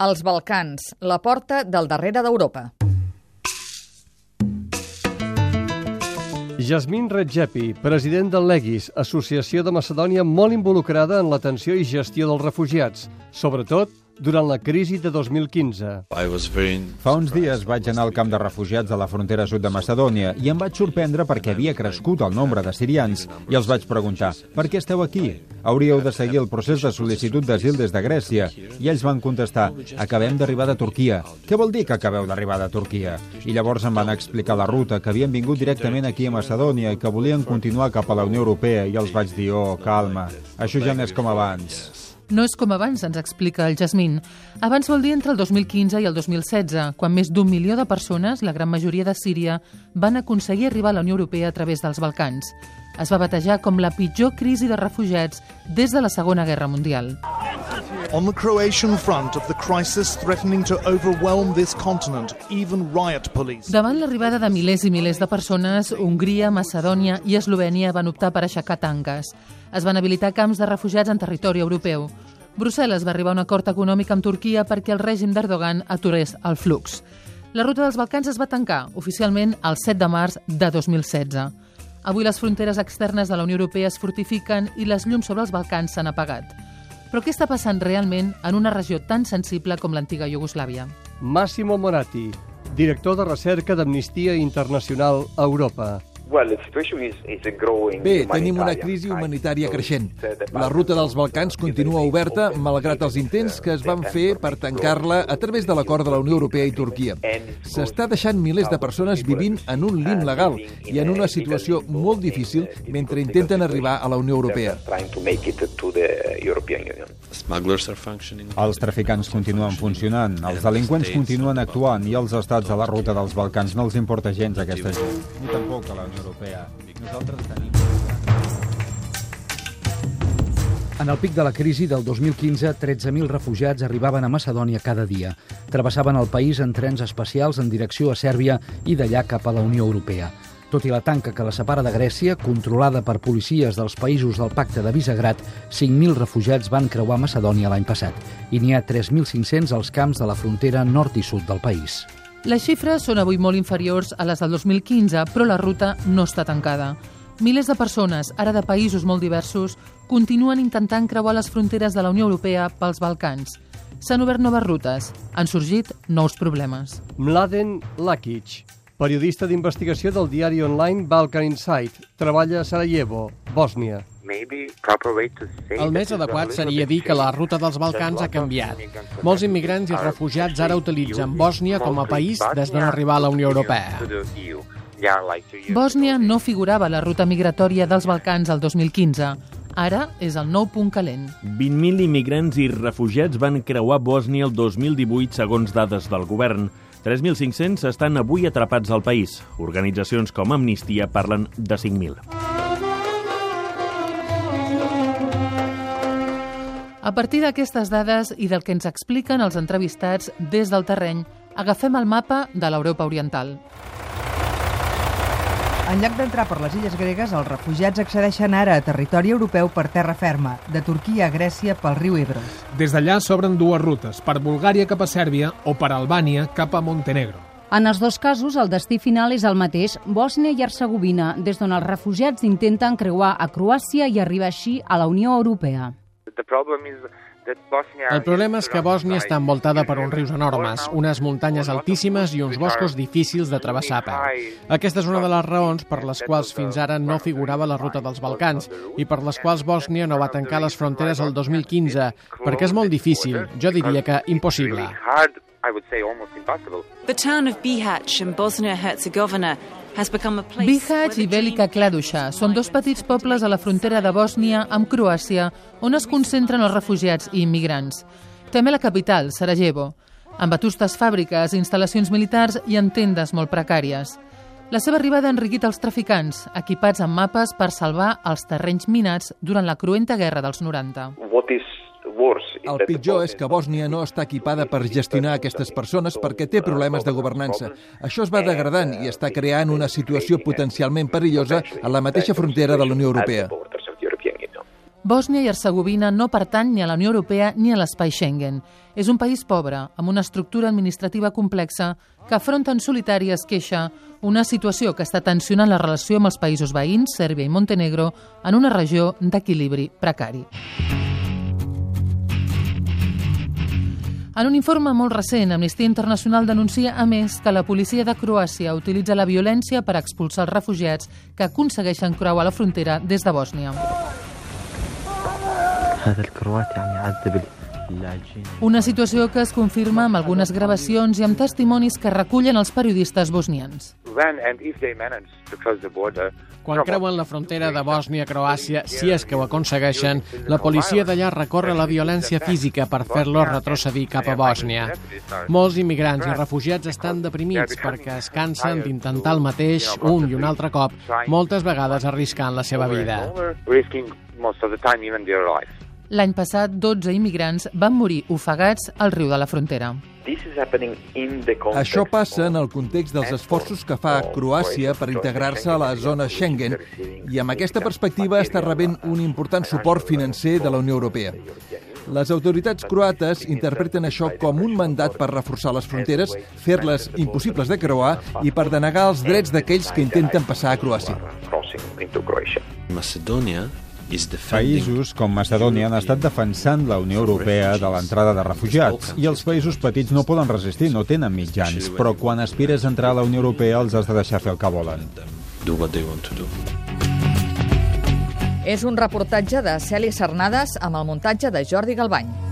Els Balcans, la porta del darrere d'Europa. Jasmin Redjepi, president del Legis, associació de Macedònia molt involucrada en l'atenció i gestió dels refugiats, sobretot durant la crisi de 2015. Fa uns dies vaig anar al camp de refugiats de la frontera sud de Macedònia i em vaig sorprendre perquè havia crescut el nombre de sirians i els vaig preguntar per què esteu aquí? Hauríeu de seguir el procés de sol·licitud d'asil des de Grècia. I ells van contestar acabem d'arribar de Turquia. Què vol dir que acabeu d'arribar de Turquia? I llavors em van explicar la ruta, que havien vingut directament aquí a Macedònia i que volien continuar cap a la Unió Europea i els vaig dir, oh, calma, això ja no és com abans. No és com abans, ens explica el Jasmín. Abans vol dir entre el 2015 i el 2016, quan més d'un milió de persones, la gran majoria de Síria, van aconseguir arribar a la Unió Europea a través dels Balcans. Es va batejar com la pitjor crisi de refugiats des de la Segona Guerra Mundial. On the Croatian front of the crisis threatening to overwhelm this continent, even riot police. Davant l'arribada de milers i milers de persones, Hongria, Macedònia i Eslovènia van optar per aixecar tanques. Es van habilitar camps de refugiats en territori europeu. Brussel·les va arribar a un acord econòmic amb Turquia perquè el règim d'Erdogan aturés el flux. La ruta dels Balcans es va tancar, oficialment, el 7 de març de 2016. Avui les fronteres externes de la Unió Europea es fortifiquen i les llums sobre els Balcans s'han apagat. Però què està passant realment en una regió tan sensible com l'antiga Iugoslàvia? Massimo Moratti, director de recerca d'Amnistia Internacional a Europa. Bé, tenim una crisi humanitària creixent. La ruta dels Balcans continua oberta, malgrat els intents que es van fer per tancar-la a través de l'acord de la Unió Europea i Turquia. S'està deixant milers de persones vivint en un lim legal i en una situació molt difícil mentre intenten arribar a la Unió Europea. Els traficants continuen funcionant, els delinqüents continuen actuant i els estats de la ruta dels Balcans no els importa gens aquesta gent, ni tampoc a la Unió Europea. Nosaltres tenim... En el pic de la crisi del 2015, 13.000 refugiats arribaven a Macedònia cada dia. Travessaven el país en trens especials en direcció a Sèrbia i d'allà cap a la Unió Europea. Tot i la tanca que la separa de Grècia, controlada per policies dels països del pacte de Visegrad, 5.000 refugiats van creuar Macedònia l'any passat i n'hi ha 3.500 als camps de la frontera nord i sud del país. Les xifres són avui molt inferiors a les del 2015, però la ruta no està tancada. Milers de persones, ara de països molt diversos, continuen intentant creuar les fronteres de la Unió Europea pels Balcans. S'han obert noves rutes, han sorgit nous problemes. Mladen Lakic, periodista d'investigació del diari online Balkan Insight, treballa a Sarajevo, Bòsnia. El més adequat seria dir que la ruta dels Balcans ha canviat. Molts immigrants i refugiats ara utilitzen Bòsnia com a país des d'on arribar a la Unió Europea. Bòsnia no figurava a la ruta migratòria dels Balcans el 2015. Ara és el nou punt calent. 20.000 immigrants i refugiats van creuar Bòsnia el 2018 segons dades del govern. 3.500 estan avui atrapats al país. Organitzacions com Amnistia parlen de 5.000. A partir d'aquestes dades i del que ens expliquen els entrevistats des del terreny, agafem el mapa de l'Europa Oriental. En lloc d'entrar per les illes gregues, els refugiats accedeixen ara a territori europeu per terra ferma, de Turquia a Grècia pel riu Ebros. Des d'allà s'obren dues rutes, per Bulgària cap a Sèrbia o per Albània cap a Montenegro. En els dos casos, el destí final és el mateix, Bòsnia i Hercegovina, des d'on els refugiats intenten creuar a Croàcia i arribar així a la Unió Europea. El problema és que Bòsnia està envoltada per uns rius enormes, unes muntanyes altíssimes i uns boscos difícils de travessar a peu. Aquesta és una de les raons per les quals fins ara no figurava la ruta dels Balcans i per les quals Bòsnia no va tancar les fronteres el 2015, perquè és molt difícil, jo diria que impossible. The town of Bihać in Bosnia-Herzegovina Bihać i Velika Kladuša són dos petits pobles a la frontera de Bòsnia amb Croàcia on es concentren els refugiats i immigrants. També la capital, Sarajevo, amb vetustes fàbriques, instal·lacions militars i en tendes molt precàries. La seva arribada ha enriquit els traficants, equipats amb mapes per salvar els terrenys minats durant la cruenta guerra dels 90. El pitjor és que Bòsnia no està equipada per gestionar aquestes persones perquè té problemes de governança. Això es va degradant i està creant una situació potencialment perillosa a la mateixa frontera de la Unió Europea. Bòsnia i Hercegovina no pertany ni a la Unió Europea ni a l'espai Schengen. És un país pobre, amb una estructura administrativa complexa, que afronta en solitari es queixa una situació que està tensionant la relació amb els països veïns, Sèrbia i Montenegro, en una regió d'equilibri precari. En un informe molt recent, Amnistia Internacional denuncia, a més, que la policia de Croàcia utilitza la violència per expulsar els refugiats que aconsegueixen creuar la frontera des de Bòsnia. Una situació que es confirma amb algunes gravacions i amb testimonis que recullen els periodistes bosnians. Quan creuen la frontera de Bòsnia-Croàcia, si és que ho aconsegueixen, la policia d'allà recorre la violència física per fer-los retrocedir cap a Bòsnia. Molts immigrants i refugiats estan deprimits perquè es cansen d'intentar el mateix un i un altre cop, moltes vegades arriscant la seva vida. L'any passat, 12 immigrants van morir ofegats al riu de la frontera. Això passa en el context dels esforços que fa Croàcia per integrar-se a la zona Schengen i amb aquesta perspectiva està rebent un important suport financer de la Unió Europea. Les autoritats croates interpreten això com un mandat per reforçar les fronteres, fer-les impossibles de creuar i per denegar els drets d'aquells que intenten passar a Croàcia. Macedònia Països com Macedònia han estat defensant la Unió Europea de l'entrada de refugiats i els països petits no poden resistir, no tenen mitjans, però quan aspires a entrar a la Unió Europea els has de deixar fer el que volen. És un reportatge de Cèlia Cernades amb el muntatge de Jordi Galbany.